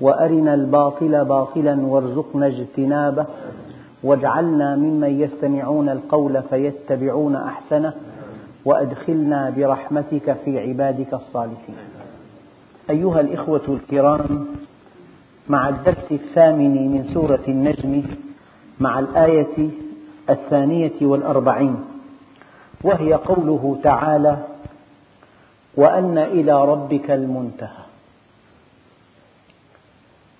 وأرنا الباطل باطلا وارزقنا اجتنابه واجعلنا ممن يستمعون القول فيتبعون أحسنه وأدخلنا برحمتك في عبادك الصالحين. أيها الإخوة الكرام مع الدرس الثامن من سورة النجم مع الآية الثانية والأربعين وهي قوله تعالى وأن إلى ربك المنتهى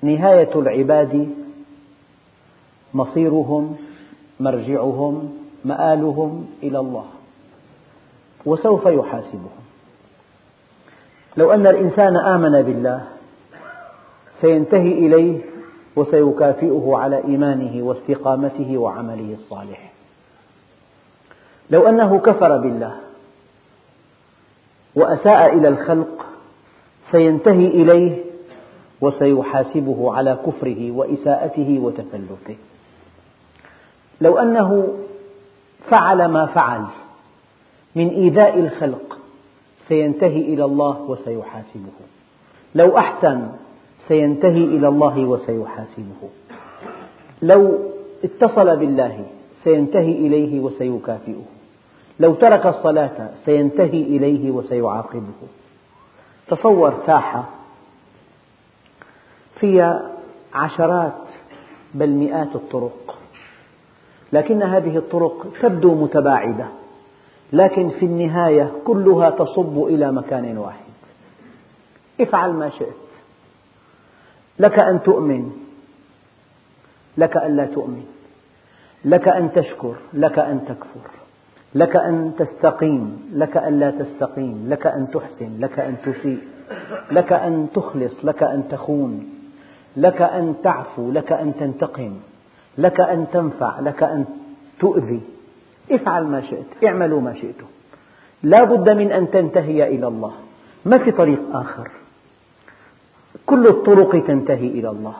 نهاية العباد مصيرهم مرجعهم مآلهم إلى الله. وسوف يحاسبهم. لو أن الإنسان آمن بالله سينتهي إليه وسيكافئه على إيمانه واستقامته وعمله الصالح. لو أنه كفر بالله وأساء إلى الخلق سينتهي إليه وسيحاسبه على كفره وإساءته وتفلته لو أنه فعل ما فعل من إيذاء الخلق سينتهي إلى الله وسيحاسبه. لو أحسن سينتهي إلى الله وسيحاسبه. لو اتصل بالله سينتهي إليه وسيكافئه. لو ترك الصلاة سينتهي إليه وسيعاقبه. تصور ساحة فيها عشرات بل مئات الطرق لكن هذه الطرق تبدو متباعدة لكن في النهاية كلها تصب إلى مكان واحد افعل ما شئت لك أن تؤمن لك أن لا تؤمن لك أن تشكر لك أن تكفر لك أن تستقيم لك أن لا تستقيم لك أن تحسن لك أن تسيء لك أن تخلص لك أن تخون لك أن تعفو لك أن تنتقم لك أن تنفع لك أن تؤذي. افعل ما شئت اعملوا ما شئتم. لا بد من أن تنتهي إلى الله. ما في طريق آخر؟ كل الطرق تنتهي إلى الله.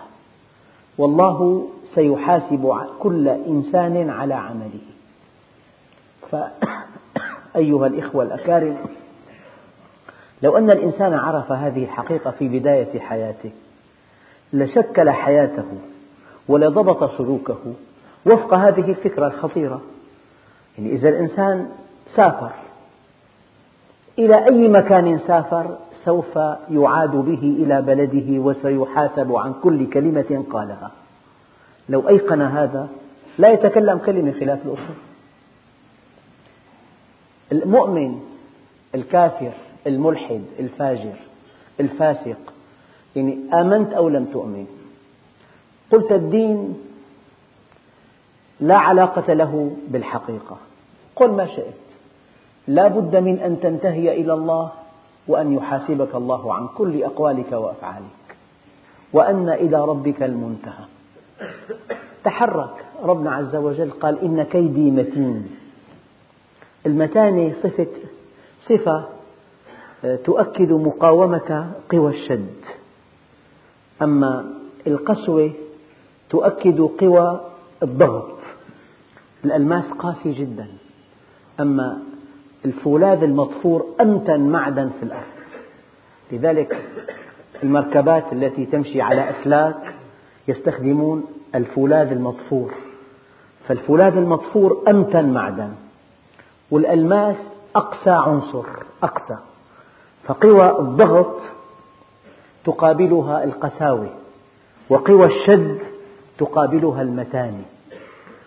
والله سيحاسب كل إنسان على عمله. فأيها الإخوة الأكارم لو أن الإنسان عرف هذه الحقيقة في بداية حياته لشكل حياته ولضبط سلوكه وفق هذه الفكرة الخطيرة. يعني إذا الإنسان سافر إلى أي مكان سافر سوف يعاد به إلى بلده وسيحاسب عن كل كلمة قالها. لو أيقن هذا لا يتكلم كلمة خلاف الأصول. المؤمن الكافر الملحد الفاجر الفاسق يعني آمنت أو لم تؤمن. قلت الدين لا علاقة له بالحقيقة. قل ما شئت. لا بد من أن تنتهي إلى الله وأن يحاسبك الله عن كل أقوالك وأفعالك. وأن إلى ربك المنتهى. تحرك. ربنا عز وجل قال إن كيدي متين. المتانة صفة, صفة تؤكد مقاومة قوى الشد. أما القسوة تؤكد قوى الضغط. الألماس قاسي جدا. أما الفولاذ المطفور أمتن معدن في الأرض. لذلك المركبات التي تمشي على أسلاك يستخدمون الفولاذ المطفور. فالفولاذ المطفور أمتن معدن والألماس أقسى عنصر أقسى. فقوى الضغط تقابلها القساوة وقوى الشد تقابلها المتانة.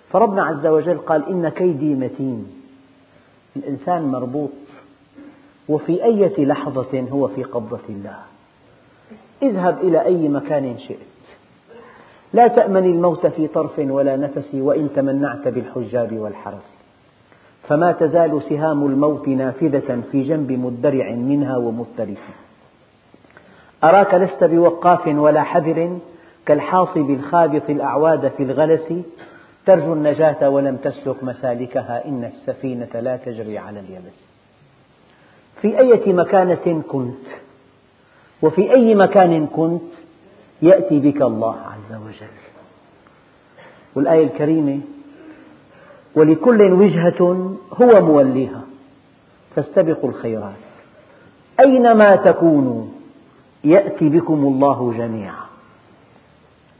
فربنا عز وجل قال إن كيدي متين. الإنسان مربوط وفي أي لحظة هو في قبضة الله. اذهب إلى أي مكان شئت. لا تأمن الموت في طرف ولا نفس وإن تمنعت بالحجاب والحرس. فما تزال سهام الموت نافذة في جنب مدرع منها ومترف أراك لست بوقاف ولا حذر كالحاصب الخابط الأعواد في الغلس. ترجو النجاة ولم تسلك مسالكها إن السفينة لا تجري على اليبس. في أية مكانة كنت؟ وفي أي مكان كنت؟ يأتي بك الله عز وجل. والآية الكريمة ولكل وجهة هو موليها. فاستبقوا الخيرات. أينما تكونوا؟ يأتي بكم الله جميعا.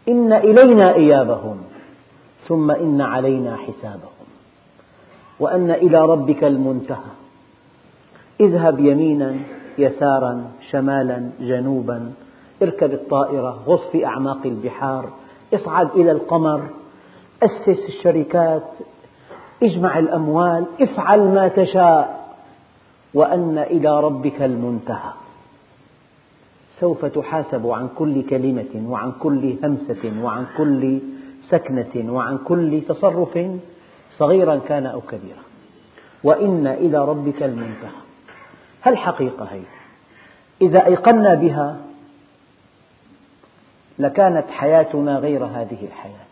إن إلينا إيابهم ثم إن علينا حسابهم. وأن إلى ربك المنتهى. اذهب يمينا يسارا شمالا جنوبا. اركب الطائرة غص في أعماق البحار. اصعد إلى القمر. أسس الشركات. اجمع الأموال. افعل ما تشاء. وأن إلى ربك المنتهى. سوف تحاسب عن كل كلمة وعن كل همسة وعن كل سكنة وعن كل تصرف صغيرا كان أو كبيرا. وإن إلى ربك المنتهى. هل حقيقة هي؟ إذا أيقنا بها لكانت حياتنا غير هذه الحياة.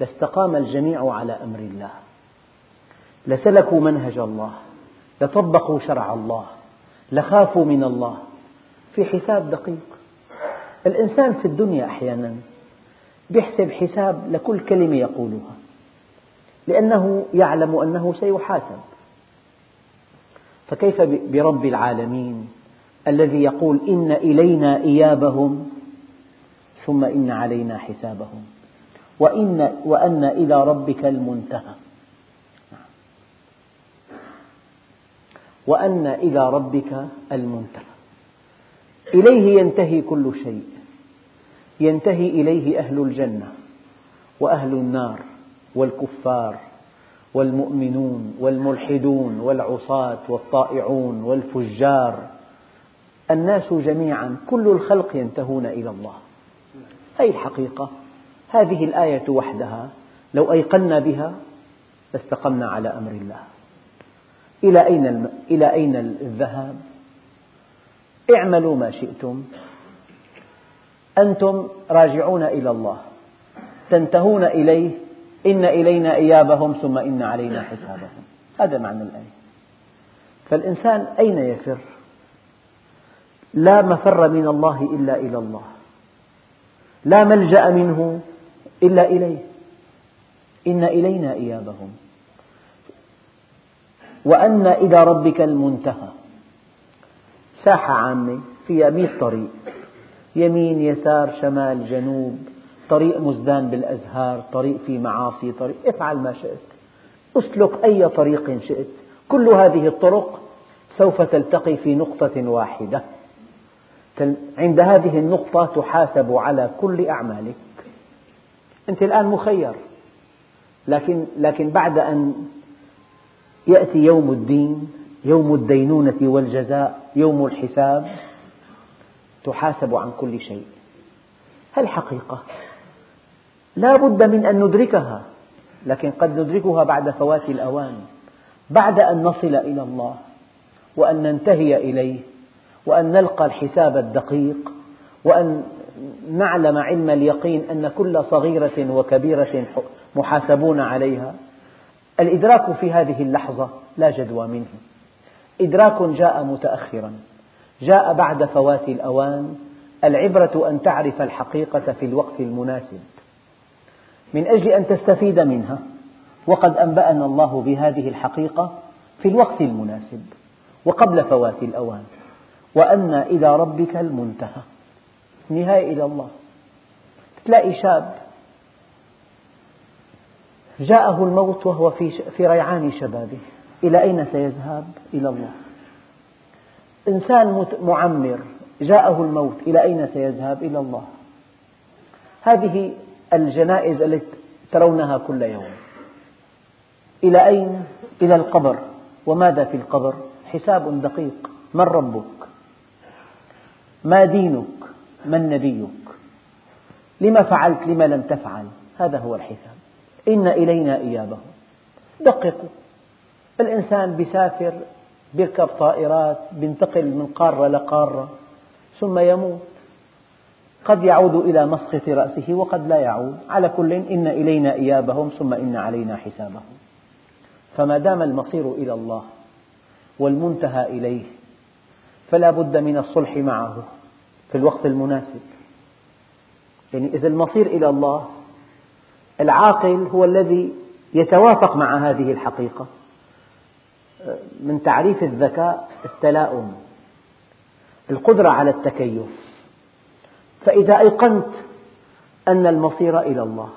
لاستقام الجميع على أمر الله. لسلكوا منهج الله. لطبقوا شرع الله. لخافوا من الله. في حساب دقيق. الإنسان في الدنيا أحيانا يحسب حساب لكل كلمة يقولها لأنه يعلم أنه سيحاسب. فكيف برب العالمين الذي يقول إن إلينا إيابهم ثم إن علينا حسابهم؟ وإن وأن إلى ربك المنتهى. وأن إلى ربك المنتهى. إليه ينتهي كل شيء. ينتهي إليه أهل الجنة وأهل النار والكفار والمؤمنون والملحدون والعصاة والطائعون والفجار. الناس جميعا كل الخلق ينتهون إلى الله. هذه الحقيقة؟ هذه الآية وحدها لو أيقنا بها لاستقمنا على أمر الله. إلى أين إلى أين الذهاب؟ اعملوا ما شئتم. أنتم راجعون إلى الله. تنتهون إليه. إن إلينا إيابهم ثم إن علينا حسابهم. هذا معنى الآية. فالإنسان أين يفر؟ لا مفر من الله إلا إلى الله. لا ملجأ منه إلا إليه. إن إلينا إيابهم. وأن إلى ربك المنتهى. ساحة عامة فيها مئة طريق. يمين يسار شمال جنوب. طريق مزدان بالأزهار طريق فيه معاصي طريق افعل ما شئت. أسلك أي طريق شئت. كل هذه الطرق سوف تلتقي في نقطة واحدة. عند هذه النقطة تحاسب على كل أعمالك. أنت الآن مخير. لكن, لكن بعد أن يأتي يوم الدين يوم الدينونة والجزاء يوم الحساب تحاسب عن كل شيء. هل حقيقة؟ لا بد من أن ندركها لكن قد ندركها بعد فوات الأوان بعد أن نصل إلى الله وأن ننتهي إليه وأن نلقى الحساب الدقيق وأن نعلم علم اليقين أن كل صغيرة وكبيرة محاسبون عليها. الإدراك في هذه اللحظة لا جدوى منه. إدراك جاء متأخرا. جاء بعد فوات الأوان العبرة أن تعرف الحقيقة في الوقت المناسب. من أجل أن تستفيد منها وقد أنبأنا الله بهذه الحقيقة في الوقت المناسب وقبل فوات الأوان. وأن إلى ربك المنتهى. النهاية إلى الله. تلاقي شاب جاءه الموت وهو في ريعان شبابه. إلى أين سيذهب؟ إلى الله إنسان معمر جاءه الموت إلى أين سيذهب؟ إلى الله هذه الجنائز التي ترونها كل يوم إلى أين؟ إلى القبر وماذا في القبر؟ حساب دقيق من ربك؟ ما دينك؟ من نبيك؟ لما فعلت؟ لما لم تفعل؟ هذا هو الحساب إن إلينا إيابهم دققوا الإنسان بيسافر بيركب طائرات بينتقل من قارة لقارة ثم يموت. قد يعود إلى مسقط رأسه وقد لا يعود. على كل إن إلينا إيابهم ثم إن علينا حسابهم. فما دام المصير إلى الله والمنتهى إليه فلا بد من الصلح معه في الوقت المناسب. يعني إذا المصير إلى الله العاقل هو الذي يتوافق مع هذه الحقيقة. من تعريف الذكاء التلاؤم القدرة على التكيف. فإذا أيقنت أن المصير إلى الله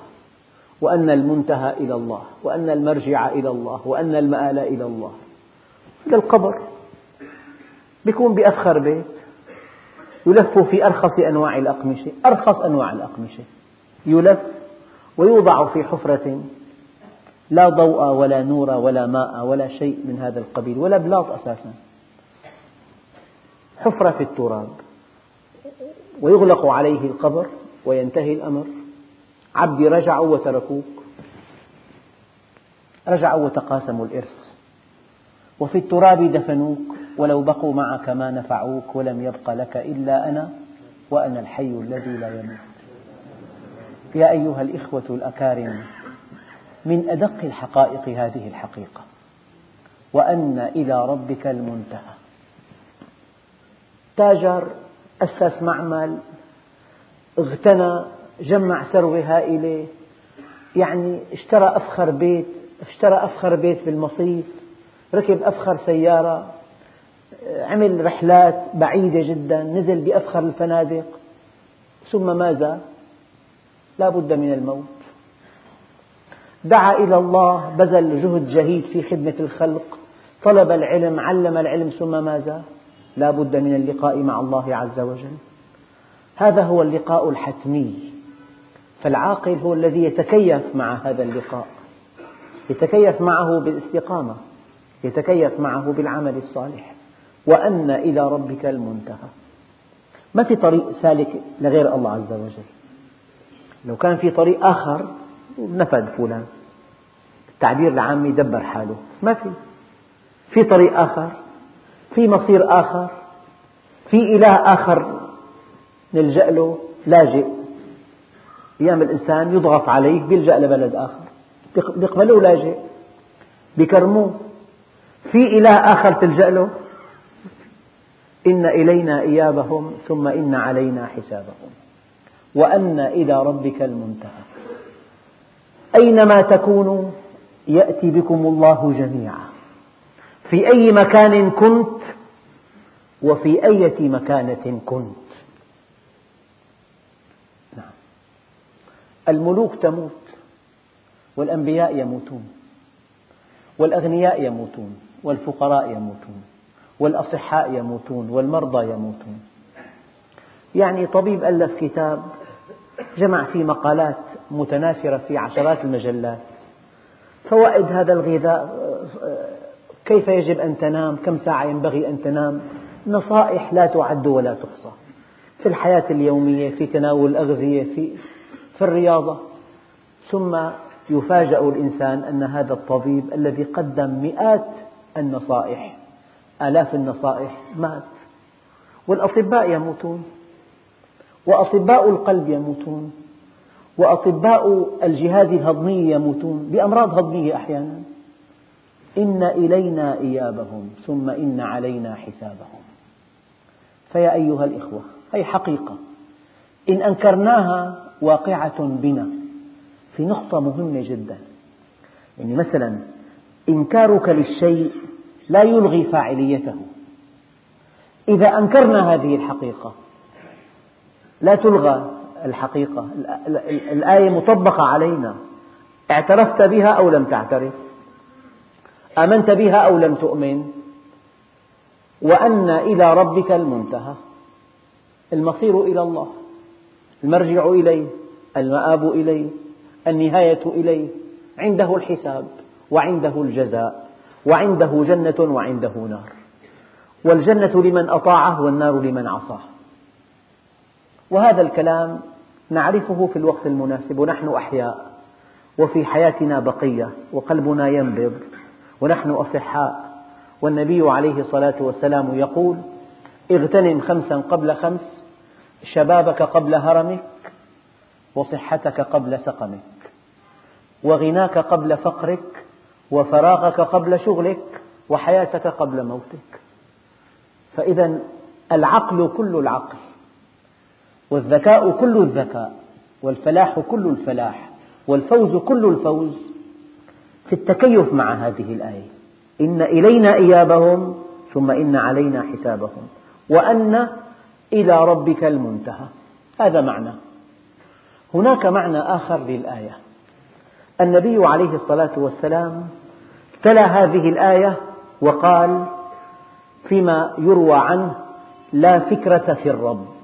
وأن المنتهى إلى الله وأن المرجع إلى الله وأن المآل إلى الله إلى القبر بيكون بأفخر بيت يلف في أرخص أنواع الأقمشة أرخص أنواع الأقمشة يلف ويوضع في حفرة لا ضوء ولا نور ولا ماء ولا شيء من هذا القبيل ولا بلاط أساسا. حفرة في التراب. ويغلق عليه القبر وينتهي الأمر. عبدي رجعوا وتركوك. رجعوا وتقاسموا الإرث. وفي التراب دفنوك. ولو بقوا معك ما نفعوك ولم يبق لك إلا أنا وأنا الحي الذي لا يموت. يا أيها الإخوة الأكارم من أدق الحقائق هذه الحقيقة وأن إلى ربك المنتهى تاجر أسس معمل اغتنى جمع ثروة هائلة يعني اشترى أفخر بيت اشترى أفخر بيت في المصيف ركب أفخر سيارة عمل رحلات بعيدة جدا نزل بأفخر الفنادق ثم ماذا؟ لا بد من الموت دعا إلى الله بذل جهد جهيد في خدمة الخلق. طلب العلم علم العلم ثم ماذا؟ لا بد من اللقاء مع الله عز وجل. هذا هو اللقاء الحتمي. فالعاقل هو الذي يتكيف مع هذا اللقاء. يتكيف معه بالاستقامة يتكيف معه بالعمل الصالح. وأن إلى ربك المنتهى. ما في طريق سالك لغير الله عز وجل؟ لو كان في طريق آخر نفد فلان. التعبير العامي دبر حاله. ما في. في طريق آخر في مصير آخر في إله آخر نلجأ له. لاجئ أيام الإنسان يضغط عليه بيلجأ لبلد آخر. بيقبلوه لاجئ بيكرموه. في إله آخر تلجأ له. إن إلينا إيابهم ثم إن علينا حسابهم. وأن إلى ربك المنتهى. أينما تكونوا يأتي بكم الله جميعا. في أي مكان كنت وفي أية مكانة كنت. نعم. الملوك تموت والأنبياء يموتون والأغنياء يموتون والفقراء يموتون والأصحاء يموتون والمرضى يموتون. يعني طبيب ألف كتاب جمع فيه مقالات متناثرة في عشرات المجلات. فوائد هذا الغذاء كيف يجب أن تنام؟ كم ساعة ينبغي أن تنام؟ نصائح لا تعد ولا تحصى. في الحياة اليومية في تناول الأغذية في, في الرياضة. ثم يفاجأ الإنسان أن هذا الطبيب الذي قدم مئات النصائح آلاف النصائح مات. والأطباء يموتون. وأطباء القلب يموتون. وأطباء الجهاز الهضمي يموتون بأمراض هضمية أحيانا. إن إلينا إيابهم ثم إن علينا حسابهم. فيا أيها الإخوة هذه حقيقة. إن أنكرناها واقعة بنا. في نقطة مهمة جدا. يعني مثلا إنكارك للشيء لا يلغي فاعليته. إذا أنكرنا هذه الحقيقة لا تلغى الحقيقة. الآية مطبقة علينا. اعترفت بها أو لم تعترف؟ آمنت بها أو لم تؤمن؟ وأن إلى ربك المنتهى. المصير إلى الله. المرجع إليه. المآب إليه. النهاية إليه. عنده الحساب. وعنده الجزاء. وعنده جنة وعنده نار. والجنة لمن أطاعه والنار لمن عصاه. وهذا الكلام نعرفه في الوقت المناسب ونحن أحياء وفي حياتنا بقية وقلبنا ينبض ونحن أصحاء. والنبي عليه الصلاة والسلام يقول اغتنم خمسا قبل خمس شبابك قبل هرمك وصحتك قبل سقمك. وغناك قبل فقرك وفراغك قبل شغلك وحياتك قبل موتك. فإذا العقل كل العقل. والذكاء كل الذكاء والفلاح كل الفلاح والفوز كل الفوز. في التكيف مع هذه الآية إن إلينا إيابهم ثم إن علينا حسابهم وأن إلى ربك المنتهى. هذا معنى. هناك معنى آخر للآية. النبي عليه الصلاة والسلام تلا هذه الآية وقال فيما يروى عنه لا فكرة في الرب.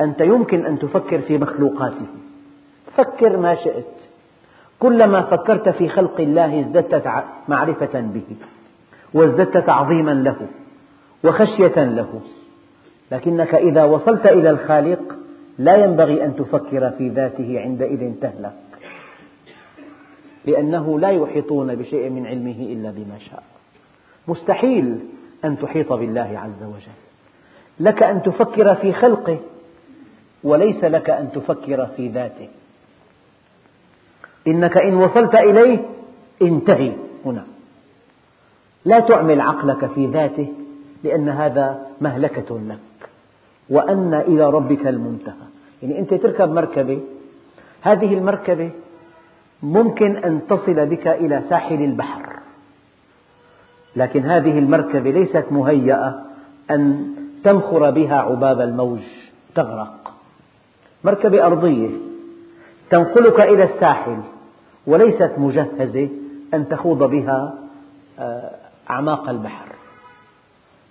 أنت يمكن أن تفكر في مخلوقاته. فكر ما شئت. كلما فكرت في خلق الله ازددت معرفة به وازددت تعظيما له وخشية له. لكنك إذا وصلت إلى الخالق لا ينبغي أن تفكر في ذاته عندئذ تهلك. لأنه لا يحيطون بشيء من علمه إلا بما شاء. مستحيل أن تحيط بالله عز وجل. لك أن تفكر في خلقه وليس لك أن تفكر في ذاته. إنك إن وصلت إليه انتهي هنا. لا تعمل عقلك في ذاته لأن هذا مهلكة لك. وأن إلى ربك المنتهى. يعني أنت تركب مركبة هذه المركبة ممكن أن تصل بك إلى ساحل البحر. لكن هذه المركبة ليست مهيئة أن تمخر بها عباب الموج تغرق. مركبة أرضية. تنقلك إلى الساحل. وليست مجهزة أن تخوض بها آه، أعماق البحر.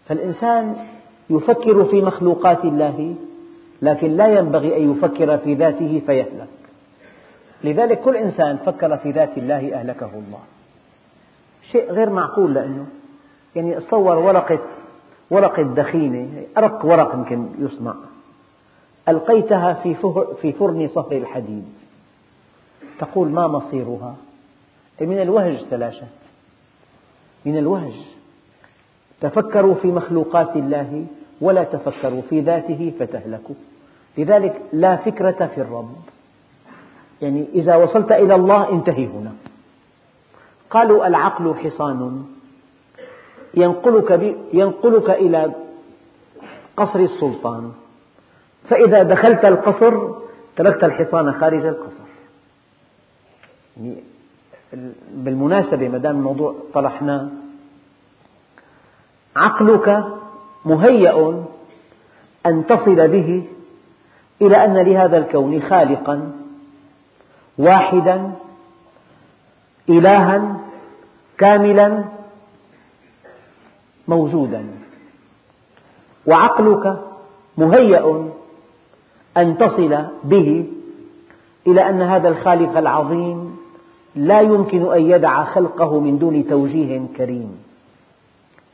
فالإنسان يفكر في مخلوقات الله لكن لا ينبغي أن يفكر في ذاته فيهلك. لذلك كل إنسان فكر في ذات الله أهلكه الله. شيء غير معقول لأنه يعني تصور ورقة ورقة دخينة أرق ورق يمكن يصنع. ألقيتها في فرن صهر الحديد. تقول ما مصيرها؟ من الوهج تلاشت. من الوهج. تفكروا في مخلوقات الله ولا تفكروا في ذاته فتهلكوا. لذلك لا فكرة في الرب. يعني إذا وصلت إلى الله انتهي هنا. قالوا العقل حصان. ينقلك, ينقلك إلى قصر السلطان. فإذا دخلت القصر تركت الحصان خارج القصر. يعني بالمناسبة ما دام الموضوع طرحناه عقلك مهيأ أن تصل به إلى أن لهذا الكون خالقا واحدا إلها كاملا موجودا. وعقلك مهيأ أن تصل به إلى أن هذا الخالق العظيم لا يمكن أن يدع خلقه من دون توجيه كريم.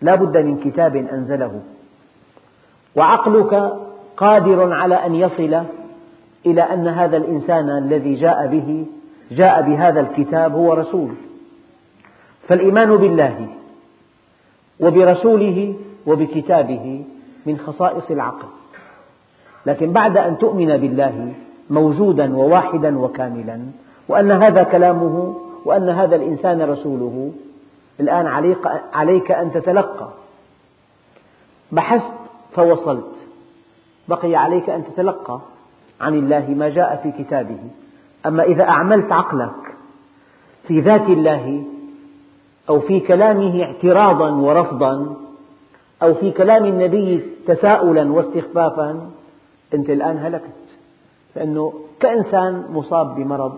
لا بد من كتاب أنزله. وعقلك قادر على أن يصل إلى أن هذا الإنسان الذي جاء به جاء بهذا الكتاب هو رسول. فالإيمان بالله وبرسوله وبكتابه من خصائص العقل. لكن بعد أن تؤمن بالله موجودا وواحدا وكاملا وأن هذا كلامه وأن هذا الإنسان رسوله الآن عليك أن تتلقى. بحثت فوصلت. بقي عليك أن تتلقى عن الله ما جاء في كتابه. أما إذا أعملت عقلك في ذات الله أو في كلامه اعتراضا ورفضا أو في كلام النبي تساؤلا واستخفافا أنت الآن هلكت. لأنه كإنسان مصاب بمرض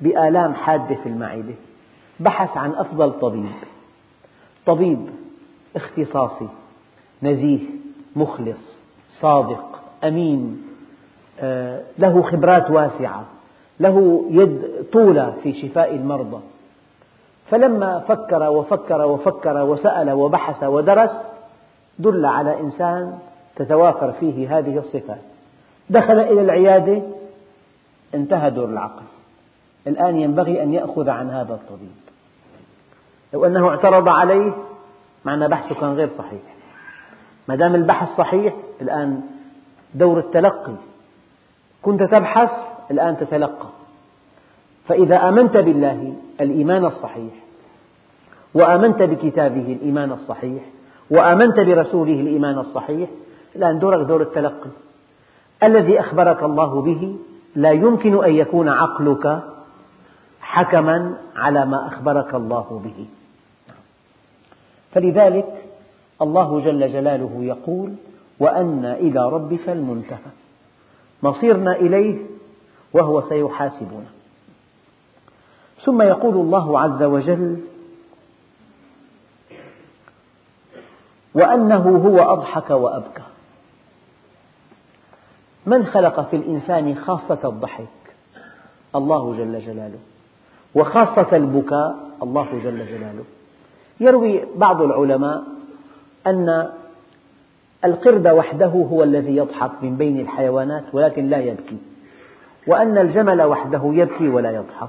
بآلام حادة في المعدة بحث عن أفضل طبيب. طبيب اختصاصي نزيه مخلص صادق أمين آه، له خبرات واسعة له يد طولة في شفاء المرضى. فلما فكر وفكر وفكر وسأل وبحث ودرس دل على إنسان تتوافر فيه هذه الصفات. دخل إلى العيادة انتهى دور العقل. الآن ينبغي أن يأخذ عن هذا الطبيب. لو أنه اعترض عليه معنى بحثه كان غير صحيح. ما دام البحث صحيح الآن دور التلقي. كنت تبحث الآن تتلقى. فإذا آمنت بالله الإيمان الصحيح. وآمنت بكتابه الإيمان الصحيح. وآمنت برسوله الإيمان الصحيح. الآن دورك دور التلقي. الذي أخبرك الله به لا يمكن أن يكون عقلك حكما على ما أخبرك الله به. فلذلك الله جل جلاله يقول وأن إلى ربك المنتهى مصيرنا إليه وهو سيحاسبنا. ثم يقول الله عز وجل وأنه هو أضحك وأبكى من خلق في الإنسان خاصة الضحك؟ الله جل جلاله. وخاصة البكاء الله جل جلاله. يروي بعض العلماء أن القرد وحده هو الذي يضحك من بين الحيوانات ولكن لا يبكي وأن الجمل وحده يبكي ولا يضحك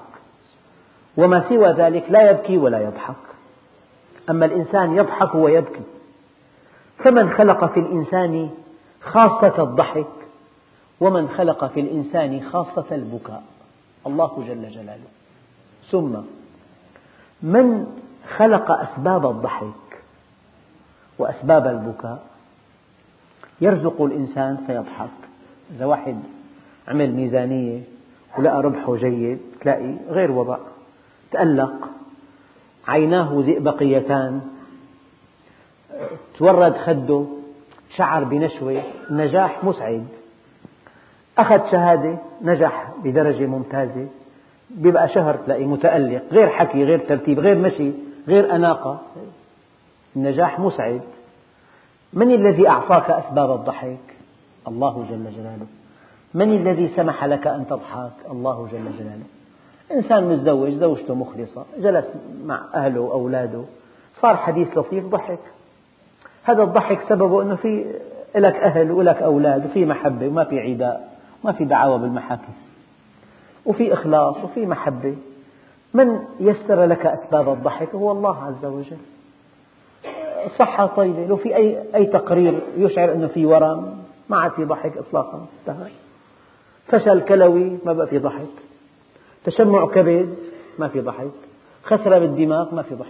وما سوى ذلك لا يبكي ولا يضحك. أما الإنسان يضحك ويبكي فمن خلق في الإنسان خاصة الضحك ومن خلق في الإنسان خاصة البكاء. الله جل جلاله. ثم من خلق أسباب الضحك وأسباب البكاء؟ يرزق الإنسان فيضحك. إذا واحد عمل ميزانية ولقى ربحه جيد تلاقي غير وضع. تألق عيناه زئبقيتان تورد خده شعر بنشوة النجاح مسعد. أخذ شهادة نجح بدرجة ممتازة. بيبقى شهر تلاقي متألق غير حكي غير ترتيب غير مشي غير أناقة. النجاح مسعد من الذي أعطاك أسباب الضحك؟ الله جل جلاله. من الذي سمح لك أن تضحك؟ الله جل جلاله. إنسان متزوج زوجته مخلصة جلس مع أهله وأولاده. صار حديث لطيف ضحك. هذا الضحك سببه أنه في لك أهل ولك أولاد وفي محبة وما في عداء. ما في دعاوى بالمحاكم. وفي إخلاص وفي محبة. من يسر لك أسباب الضحك؟ هو الله عز وجل. الصحة طيبة. لو في أي, أي تقرير يشعر أنه في ورم ما عاد في ضحك إطلاقا. انتهى. فشل كلوي ما بقى في ضحك. تشمع كبد ما في ضحك. خسرة بالدماغ ما في ضحك.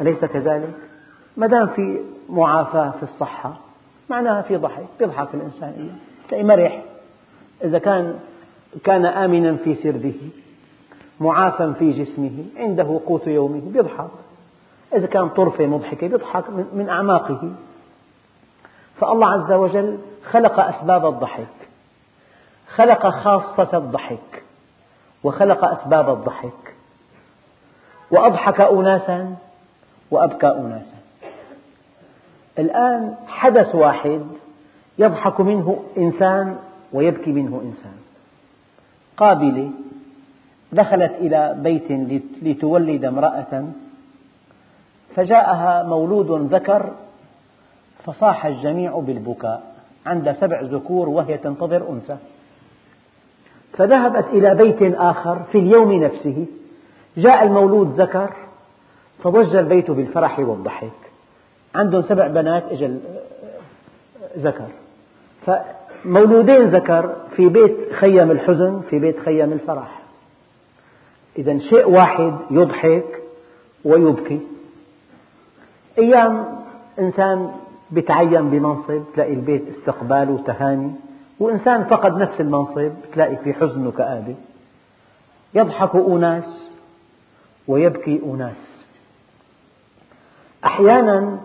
أليس كذلك؟ ما دام في معافاة في الصحة معناها في ضحك يضحك الإنسان. مرح إذا كان كان آمنا في سربه معافى في جسمه عنده قوت يومه يضحك إذا كان طرفة مضحكة يضحك من أعماقه. فالله عز وجل خلق أسباب الضحك. خلق خاصة الضحك. وخلق أسباب الضحك. وأضحك أناسا وأبكى أناسا. الآن حدث واحد يضحك منه إنسان ويبكي منه إنسان. قابلة دخلت إلى بيت لتولد امرأة فجاءها مولود ذكر فصاح الجميع بالبكاء عندها سبع ذكور وهي تنتظر أنثى. فذهبت إلى بيت آخر في اليوم نفسه جاء المولود ذكر فضج البيت بالفرح والضحك. عندهم سبع بنات اجى ذكر. فمولودين ذكر في بيت خيم الحزن في بيت خيم الفرح. إذا شيء واحد يضحك ويبكي. أيام إنسان بتعين بمنصب تلاقي البيت استقبال وتهاني وإنسان فقد نفس المنصب تلاقي في حزن وكآبة يضحك أناس ويبكي أناس أحيانا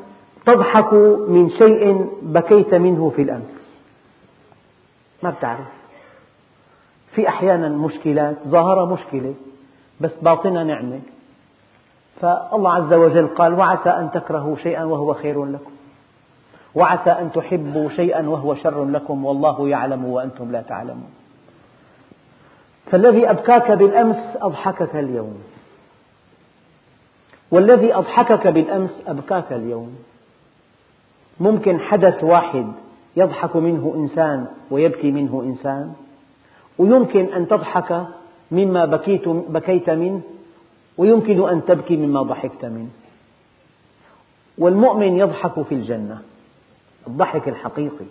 تضحك من شيء بكيت منه في الأمس. ما بتعرف. في أحيانا مشكلات ظاهرة مشكلة بس باطنها نعمة. فالله عز وجل قال وعسى أن تكرهوا شيئا وهو خير لكم. وعسى أن تحبوا شيئا وهو شر لكم. والله يعلم وأنتم لا تعلمون. فالذي أبكاك بالأمس أضحكك اليوم. والذي أضحكك بالأمس أبكاك اليوم. ممكن حدث واحد يضحك منه إنسان ويبكي منه إنسان. ويمكن أن تضحك مما بكيت, بكيت منه ويمكن أن تبكي مما ضحكت منه والمؤمن يضحك في الجنة الضحك الحقيقي.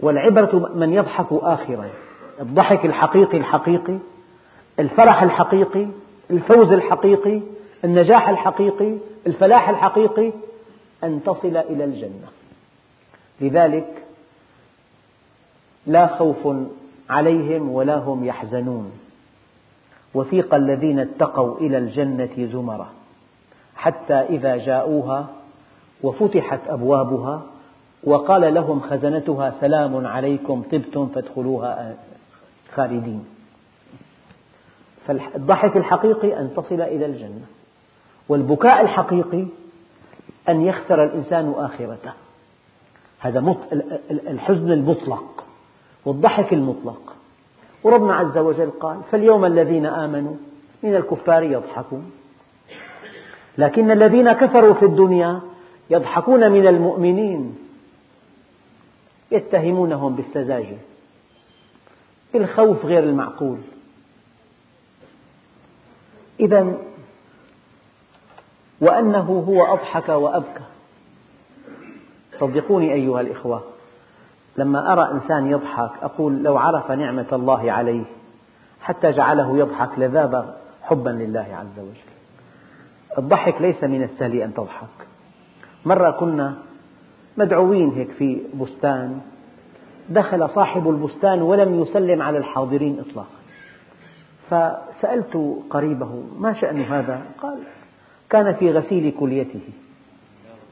والعبرة من يضحك آخرا الضحك الحقيقي الحقيقي الفرح الحقيقي الفوز الحقيقي النجاح الحقيقي الفلاح الحقيقي أن تصل إلى الجنة. لذلك لا خوف عليهم ولا هم يحزنون. وثيق الذين اتقوا إلى الجنة زمرا حتى إذا جاءوها وفتحت أبوابها وقال لهم خزنتها سلام عليكم طبتم فادخلوها خالدين. فالضحك الحقيقي أن تصل إلى الجنة والبكاء الحقيقي أن يخسر الإنسان آخرته. هذا الحزن المطلق والضحك المطلق. وربنا عز وجل قال فاليوم الذين آمنوا من الكفار يضحكون. لكن الذين كفروا في الدنيا يضحكون من المؤمنين. يتهمونهم بالسذاجة. بالخوف غير المعقول. إذا وأنه هو أضحك وأبكى. صدقوني أيها الإخوة. لما أرى إنسان يضحك أقول لو عرف نعمة الله عليه حتى جعله يضحك لذاب حبا لله عز وجل. الضحك ليس من السهل أن تضحك. مرة كنا مدعوين هيك في بستان دخل صاحب البستان ولم يسلم على الحاضرين إطلاقا. فسألت قريبه ما شأن هذا؟ قال كان في غسيل كليته.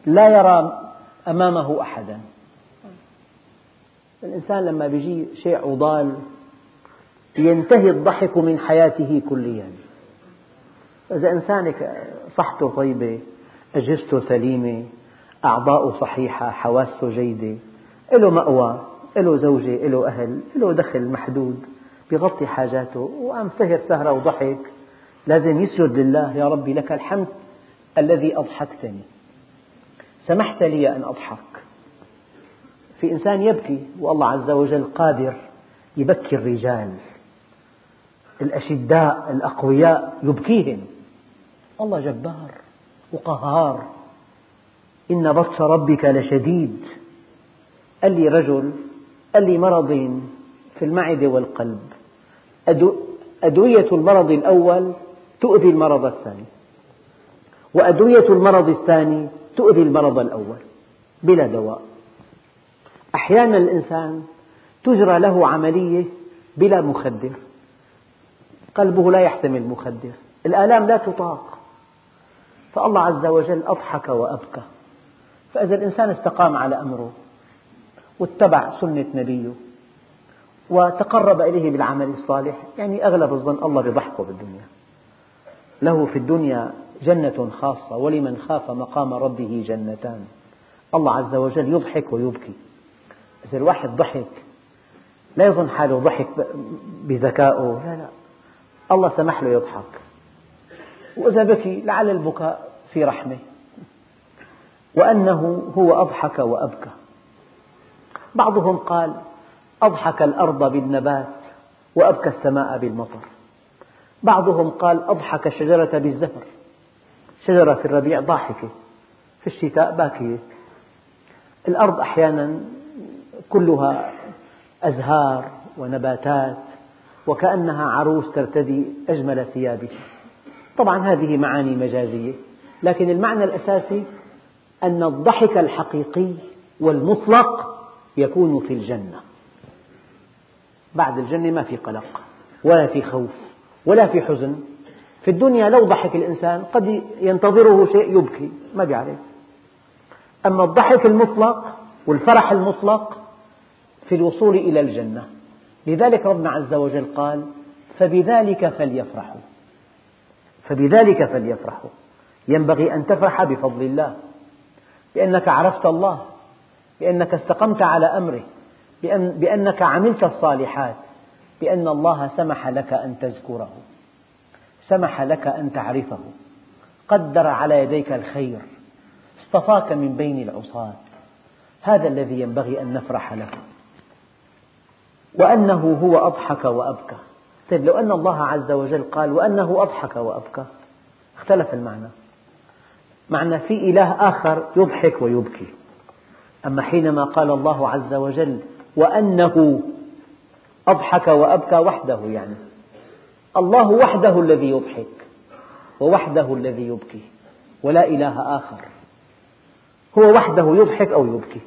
لا يرى أمامه أحدا. الإنسان لما يجي شيء عضال ينتهي الضحك من حياته كليا. إذا إنسان صحته طيبة أجهزته سليمة أعضاؤه صحيحة حواسه جيدة له مأوى له زوجة له أهل له دخل محدود بيغطي حاجاته وقام سهر سهرة وضحك لازم يسجد لله يا ربي لك الحمد الذي أضحكتني. سمحت لي أن أضحك. في إنسان يبكي والله عز وجل قادر يبكي الرجال. الأشداء الأقوياء يبكيهم. الله جبار وقهار. إن بطش ربك لشديد. قال لي رجل قال لي مرضين في المعدة والقلب. أدوية المرض الأول تؤذي المرض الثاني. وأدوية المرض الثاني تؤذي المرض الأول بلا دواء. أحيانا الإنسان تجرى له عملية بلا مخدر. قلبه لا يحتمل مخدر. الآلام لا تطاق. فالله عز وجل أضحك وأبكى. فإذا الإنسان استقام على أمره واتبع سنة نبيه وتقرب إليه بالعمل الصالح يعني أغلب الظن الله بضحكه بالدنيا. له في الدنيا جنة خاصة ولمن خاف مقام ربه جنتان. الله عز وجل يضحك ويبكي. إذا الواحد ضحك لا يظن حاله ضحك بذكائه. لا لا. الله سمح له يضحك. وإذا بكي لعل البكاء في رحمة. وأنه هو أضحك وأبكى. بعضهم قال أضحك الأرض بالنبات وأبكى السماء بالمطر. بعضهم قال أضحك الشجرة بالزهر شجرة في الربيع ضاحكة في الشتاء باكية. الأرض أحيانا كلها أزهار ونباتات وكأنها عروس ترتدي أجمل ثيابها. طبعا هذه معاني مجازية لكن المعنى الأساسي أن الضحك الحقيقي والمطلق يكون في الجنة. بعد الجنة ما في قلق ولا في خوف ولا في حزن. في الدنيا لو ضحك الإنسان قد ينتظره شيء يبكي ما بيعرف أما الضحك المطلق والفرح المطلق في الوصول إلى الجنة. لذلك ربنا عز وجل قال فبذلك فليفرحوا فبذلك فليفرحوا. ينبغي أن تفرح بفضل الله بأنك عرفت الله بأنك استقمت على أمره بأن بأنك عملت الصالحات بأن الله سمح لك أن تذكره. سمح لك أن تعرفه. قدر على يديك الخير. اصطفاك من بين العصاة. هذا الذي ينبغي أن نفرح له. وأنه هو أضحك وأبكى. طيب لو أن الله عز وجل قال وأنه أضحك وأبكى اختلف المعنى. معنى في إله آخر يضحك ويبكي. أما حينما قال الله عز وجل وأنه أضحك وأبكى وحده يعني الله وحده الذي يضحك ووحده الذي يبكي ولا إله آخر. هو وحده يضحك أو يبكي.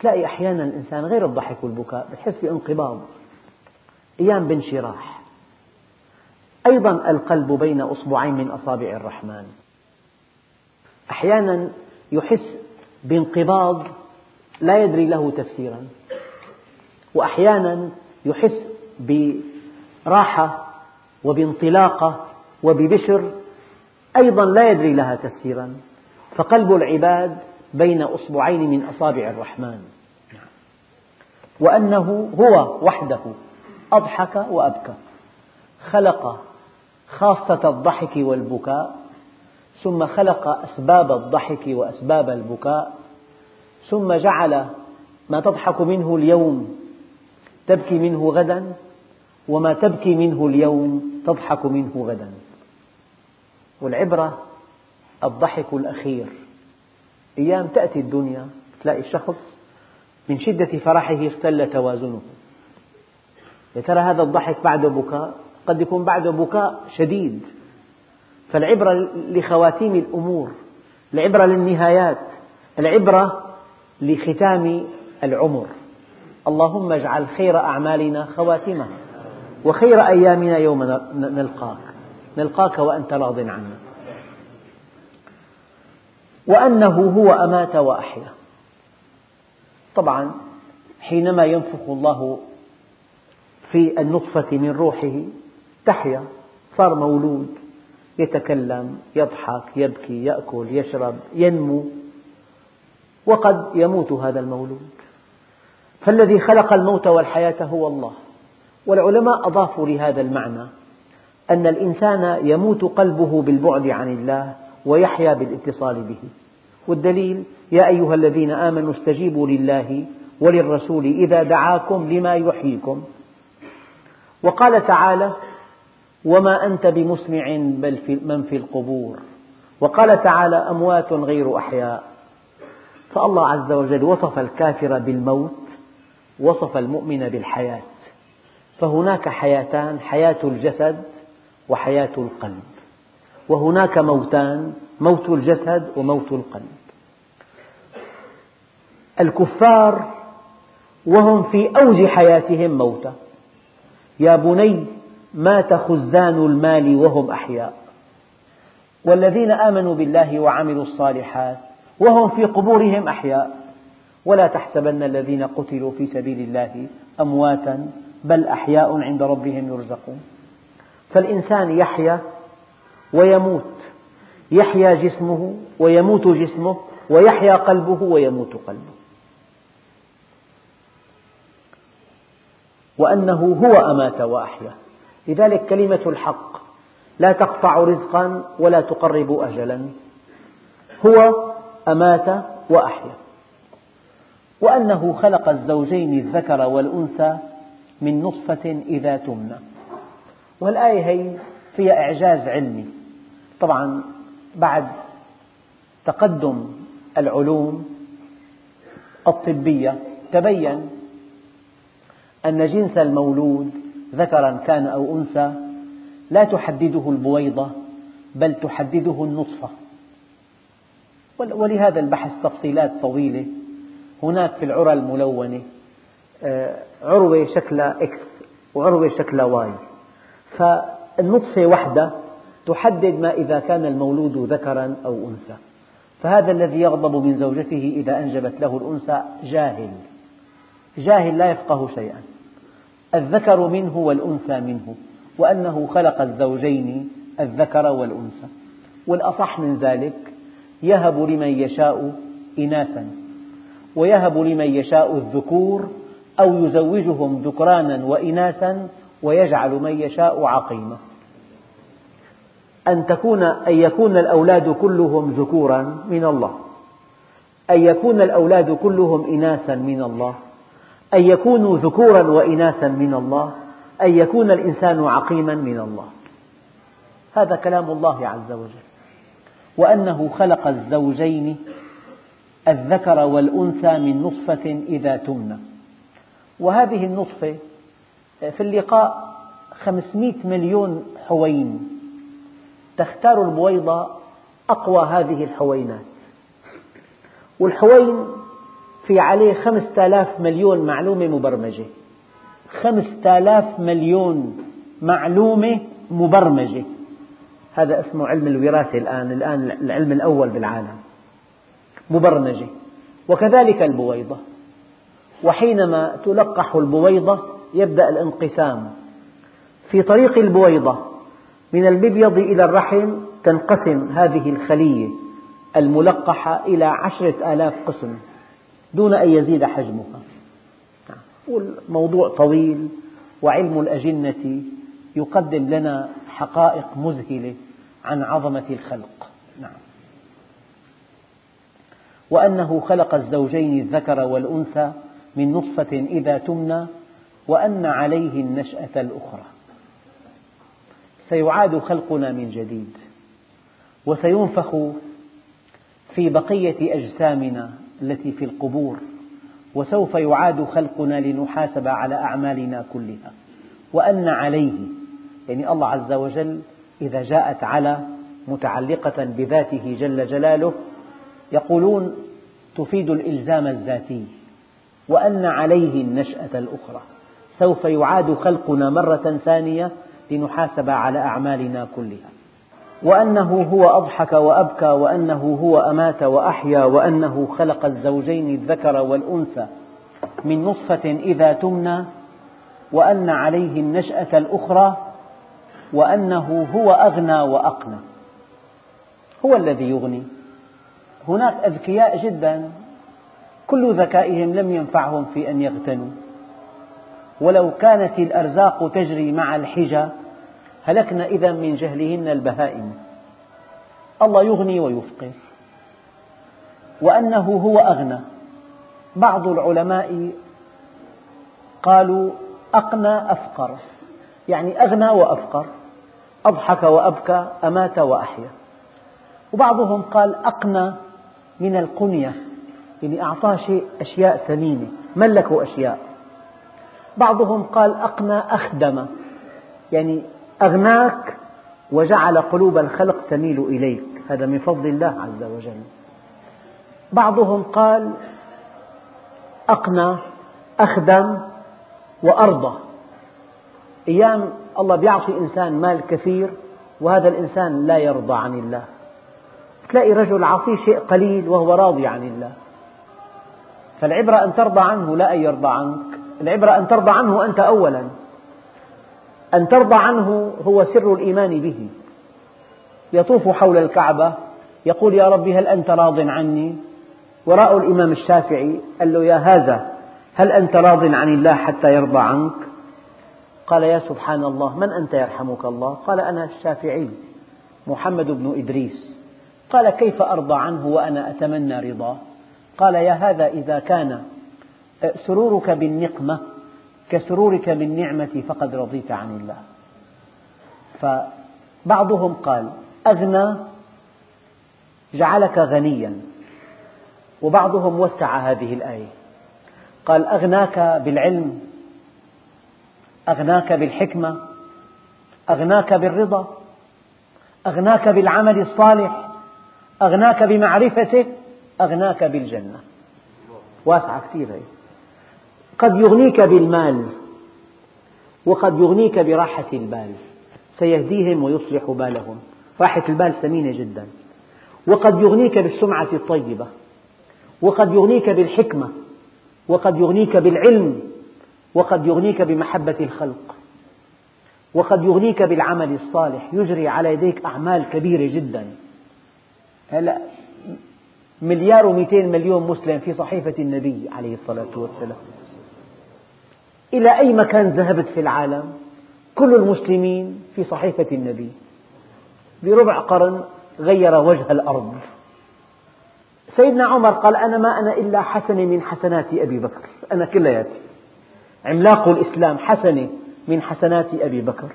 تلاقي أحيانا الإنسان غير الضحك والبكاء بحس بانقباض أيام بانشراح. أيضا القلب بين أصبعين من أصابع الرحمن. أحيانا يحس بانقباض لا يدري له تفسيرا. وأحيانا يحس براحة وبانطلاقة وببشر أيضا لا يدري لها تفسيرا. فقلب العباد بين أصبعين من أصابع الرحمن. وأنه هو وحده أضحك وأبكى. خلق خاصة الضحك والبكاء ثم خلق أسباب الضحك وأسباب البكاء ثم جعل ما تضحك منه اليوم تبكي منه غدا وما تبكي منه اليوم تضحك منه غدا. والعبرة الضحك الأخير. أيام تأتي الدنيا تلاقي الشخص من شدة فرحه اختل توازنه. يا ترى هذا الضحك بعده بكاء؟ قد يكون بعده بكاء شديد. فالعبرة لخواتيم الأمور العبرة للنهايات العبرة لختام العمر. اللهم اجعل خير أعمالنا خواتمها. وخير أيامنا يوم نلقاك. نلقاك وأنت راض عنا. وأنه هو أمات وأحيا. طبعا حينما ينفخ الله في النطفة من روحه تحيا. صار مولود. يتكلم يضحك يبكي يأكل يشرب ينمو. وقد يموت هذا المولود. فالذي خلق الموت والحياة هو الله. والعلماء أضافوا لهذا المعنى أن الإنسان يموت قلبه بالبعد عن الله ويحيا بالاتصال به. والدليل يا أيها الذين آمنوا استجيبوا لله وللرسول إذا دعاكم لما يحييكم. وقال تعالى وما أنت بمسمع بل في من في القبور. وقال تعالى أموات غير أحياء. فالله عز وجل وصف الكافر بالموت وصف المؤمن بالحياة. فهناك حياتان حياة الجسد وحياة القلب. وهناك موتان موت الجسد وموت القلب. الكفار وهم في أوج حياتهم موتى يا بني مات خزان المال وهم أحياء. والذين آمنوا بالله وعملوا الصالحات وهم في قبورهم أحياء. ولا تحسبن الذين قتلوا في سبيل الله أمواتا بل أحياء عند ربهم يرزقون. فالإنسان يحيا ويموت. يحيا جسمه ويموت جسمه ويحيا قلبه ويموت قلبه. وأنه هو أمات وأحيا. لذلك كلمة الحق لا تقطع رزقا ولا تقرب أجلا. هو أمات وأحيا. وأنه خلق الزوجين الذكر والأنثى من نطفة إذا تمنى. والآية هي فيها إعجاز علمي. طبعا بعد تقدم العلوم الطبية تبين أن جنس المولود ذكرا كان أو أنثى لا تحدده البويضة بل تحدده النطفة. ولهذا البحث تفصيلات طويلة هناك في العرى الملونة. عروة شكلها X وعروة شكلها Y فالنطفة وحدة تحدد ما إذا كان المولود ذكرا أو أنثى. فهذا الذي يغضب من زوجته إذا أنجبت له الأنثى جاهل. جاهل لا يفقه شيئا. الذكر منه والأنثى منه وأنه خلق الزوجين الذكر والأنثى. والأصح من ذلك يهب لمن يشاء إناثا ويهب لمن يشاء الذكور أو يزوجهم ذكرانا وإناثا ويجعل من يشاء عقيما. أن تكون أن يكون الأولاد كلهم ذكورا من الله. أن يكون الأولاد كلهم إناثا من الله. أن يكونوا ذكورا وإناثا من الله. أن يكون الإنسان عقيما من الله. هذا كلام الله عز وجل. وأنه خلق الزوجين الذكر والأنثى من نطفة إذا تمنى. وهذه النطفة في اللقاء خمسمئة مليون حوين. تختار البويضة أقوى هذه الحوينات. والحوين في عليه خمسة آلاف مليون معلومة مبرمجة. خمسة آلاف مليون معلومة مبرمجة. هذا اسمه علم الوراثة الآن الآن العلم الأول بالعالم. مبرمجة. وكذلك البويضة. وحينما تلقح البويضة يبدأ الانقسام. في طريق البويضة من المبيض إلى الرحم تنقسم هذه الخلية الملقحة إلى عشرة آلاف قسم دون أن يزيد حجمها. والموضوع طويل وعلم الأجنة يقدم لنا حقائق مذهلة عن عظمة الخلق. نعم. وأنه خلق الزوجين الذكر والأنثى من نطفة إذا تمنى وأن عليه النشأة الأخرى. سيعاد خلقنا من جديد وسينفخ في بقية أجسامنا التي في القبور وسوف يعاد خلقنا لنحاسب على أعمالنا كلها. وأن عليه يعني الله عز وجل إذا جاءت على متعلقة بذاته جل جلاله يقولون تفيد الإلزام الذاتي. وأن عليه النشأة الأخرى. سوف يعاد خلقنا مرة ثانية لنحاسب على أعمالنا كلها. وأنه هو أضحك وأبكى وأنه هو أمات وأحيا وأنه خلق الزوجين الذكر والأنثى من نطفة إذا تمنى وأن عليه النشأة الأخرى وأنه هو أغنى وأقنى. هو الذي يغني. هناك أذكياء جدا كل ذكائهم لم ينفعهم في أن يغتنوا. ولو كانت الأرزاق تجري مع الحجى هلكنا إذا من جهلهن البهائم. الله يغني ويفقر وأنه هو أغنى. بعض العلماء قالوا أقنى أفقر. يعني أغنى وأفقر. أضحك وأبكى أمات وأحيا. وبعضهم قال أقنى من القنية. يعني أعطاه شيء أشياء ثمينة ملكه أشياء؟ بعضهم قال أقنى أخدم. يعني أغناك وجعل قلوب الخلق تميل إليك. هذا من فضل الله عز وجل. بعضهم قال أقنى أخدم وأرضى. أيام الله يعطي إنسان مال كثير وهذا الإنسان لا يرضى عن الله. تلاقي رجل عطيه شيء قليل وهو راضي عن الله. فالعبرة أن ترضى عنه لا أن يرضى عنك. العبرة أن ترضى عنه أنت أولا. أن ترضى عنه هو سر الإيمان به. يطوف حول الكعبة يقول يا رب هل أنت راض عني؟ وراء الإمام الشافعي قال له يا هذا هل أنت راض عن الله حتى يرضى عنك؟ قال يا سبحان الله من أنت يرحمك الله؟ قال أنا الشافعي محمد بن إدريس. قال كيف أرضى عنه وأنا أتمنى رضاه؟ قال يا هذا إذا كان سرورك بالنقمة كسرورك بالنعمة فقد رضيت عن الله. فبعضهم قال أغنى جعلك غنيا وبعضهم وسع هذه الآية. قال أغناك بالعلم أغناك بالحكمة أغناك بالرضا أغناك بالعمل الصالح أغناك بمعرفته. أغناك بالجنة. واسعة كثير هي. قد يغنيك بالمال وقد يغنيك براحة البال. سيهديهم ويصلح بالهم. راحة البال ثمينة جدا. وقد يغنيك بالسمعة الطيبة. وقد يغنيك بالحكمة. وقد يغنيك بالعلم. وقد يغنيك بمحبة الخلق. وقد يغنيك بالعمل الصالح. يجري على يديك أعمال كبيرة جدا. هلا مليار ومئتين مليون مسلم في صحيفة النبي عليه الصلاة والسلام. إلى أي مكان ذهبت في العالم كل المسلمين في صحيفة النبي؟ بربع قرن غير وجه الأرض. سيدنا عمر قال أنا ما أنا إلا حسنة من حسنات أبي بكر. أنا كلياتي عملاق الإسلام حسنة من حسنات أبي بكر.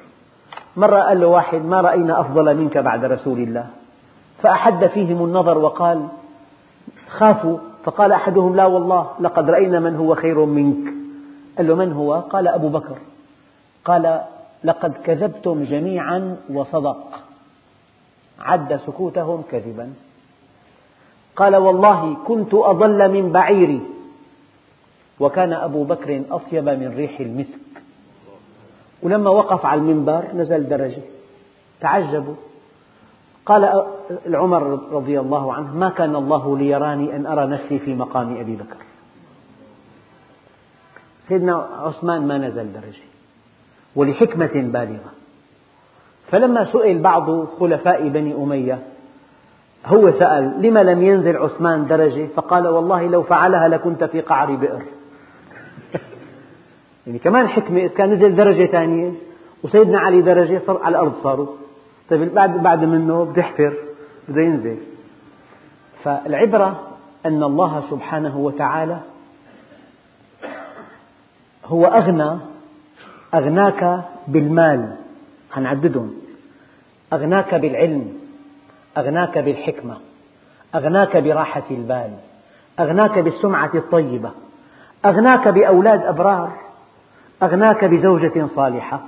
مرة قال له واحد ما رأينا أفضل منك بعد رسول الله. فأحد فيهم النظر وقال خافوا فقال أحدهم لا والله لقد رأينا من هو خير منك. قال له من هو؟ قال أبو بكر. قال لقد كذبتم جميعا وصدق. عد سكوتهم كذبا. قال والله كنت أضل من بعيري. وكان أبو بكر أطيب من ريح المسك. ولما وقف على المنبر نزل درجة. تعجبوا. قال العمر رضي الله عنه ما كان الله ليراني أن أرى نفسي في مقام أبي بكر. سيدنا عثمان ما نزل درجة ولحكمة بالغة. فلما سئل بعض خلفاء بني أمية هو سأل لما لم ينزل عثمان درجة؟ فقال والله لو فعلها لكنت في قعر بئر. يعني كمان حكمة كان نزل درجة ثانية وسيدنا علي درجة صار على الأرض صاروا. طيب بعد بعد منه بده يحفر بده ينزل. فالعبرة أن الله سبحانه وتعالى هو أغنى أغناك بالمال. حنعددهم أغناك بالعلم أغناك بالحكمة أغناك براحة البال أغناك بالسمعة الطيبة أغناك بأولاد أبرار أغناك بزوجة صالحة.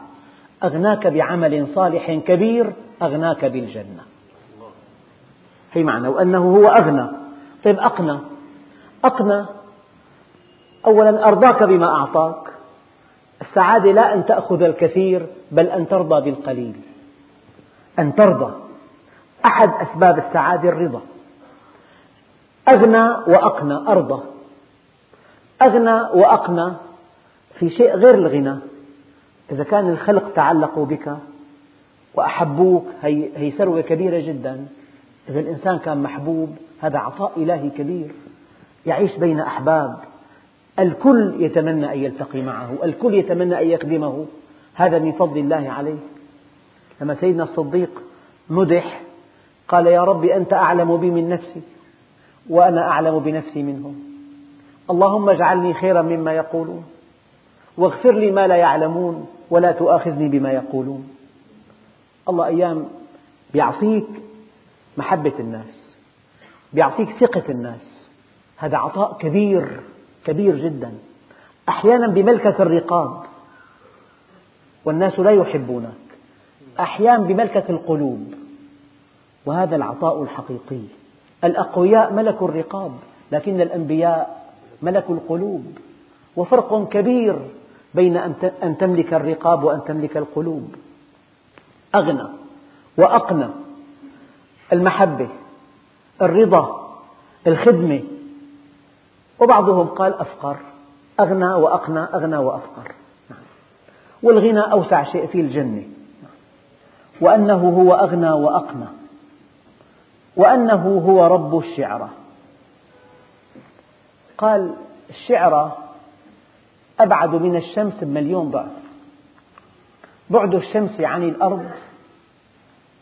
أغناك بعمل صالح كبير أغناك بالجنة. هي معنى وأنه هو أغنى. طيب أقنى. أقنى. أولا أرضاك بما أعطاك. السعادة لا أن تأخذ الكثير بل أن ترضى بالقليل. أن ترضى. أحد أسباب السعادة الرضا. أغنى وأقنى أرضى. أغنى وأقنى في شيء غير الغنى. إذا كان الخلق تعلقوا بك وأحبوك هي, هي ثروة كبيرة جدا إذا الإنسان كان محبوب هذا عطاء إلهي كبير يعيش بين أحباب. الكل يتمنى أن يلتقي معه الكل يتمنى أن يخدمه هذا من فضل الله عليه. لما سيدنا الصديق مدح قال يا رب أنت أعلم بي من نفسي وأنا أعلم بنفسي منهم. اللهم اجعلني خيرا مما يقولون واغفر لي ما لا يعلمون. ولا تؤاخذني بما يقولون. الله أيام يعطيك محبة الناس يعطيك ثقة الناس. هذا عطاء كبير كبير جدا. أحيانا بملكة الرقاب والناس لا يحبونك. أحيانا بملكة القلوب وهذا العطاء الحقيقي. الأقوياء ملكوا الرقاب لكن الأنبياء ملكوا القلوب. وفرق كبير بين أن تملك الرقاب وأن تملك القلوب. أغنى وأقنى المحبة الرضا الخدمة. وبعضهم قال أفقر. أغنى وأقنى أغنى وأفقر. والغنى أوسع شيء في الجنة. وأنه هو أغنى وأقنى. وأنه هو رب الشعرى قال الشعرى أبعد من الشمس بمليون ضعف. بعد الشمس عن الأرض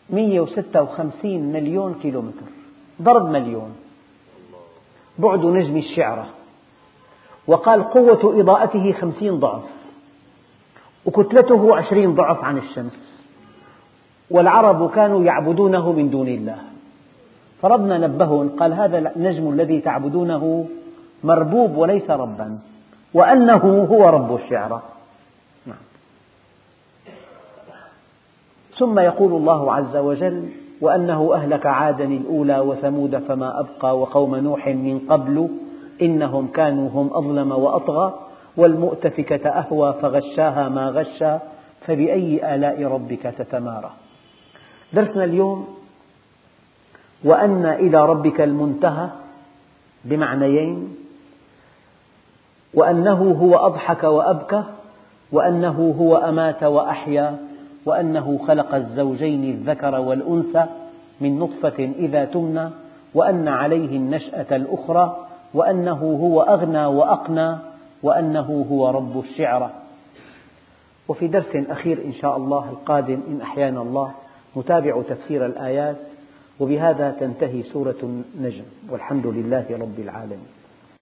156 مليون كيلومتر. ضرب مليون. بعد نجم الشعرة. وقال قوة إضاءته خمسين ضعف. وكتلته عشرين ضعف عن الشمس. والعرب كانوا يعبدونه من دون الله. فربنا نبههم قال هذا النجم الذي تعبدونه مربوب وليس ربا. وأنه هو رب الشعرى نعم. ثم يقول الله عز وجل وأنه أهلك عادا الأولى وثمود فما أبقى وقوم نوح من قبل إنهم كانوا هم أظلم وأطغى والمؤتفكة أهوى فغشاها ما غشى فبأي آلاء ربك تتمارى درسنا اليوم وأن إلى ربك المنتهى بمعنيين وأنه هو أضحك وأبكى وأنه هو أمات وأحيا وأنه خلق الزوجين الذكر والأنثى من نطفة إذا تمنى وأن عليه النشأة الأخرى وأنه هو أغنى وأقنى وأنه هو رب الشعرى وفي درس أخير إن شاء الله القادم إن أحيانا الله نتابع تفسير الآيات وبهذا تنتهي سورة النجم والحمد لله رب العالمين.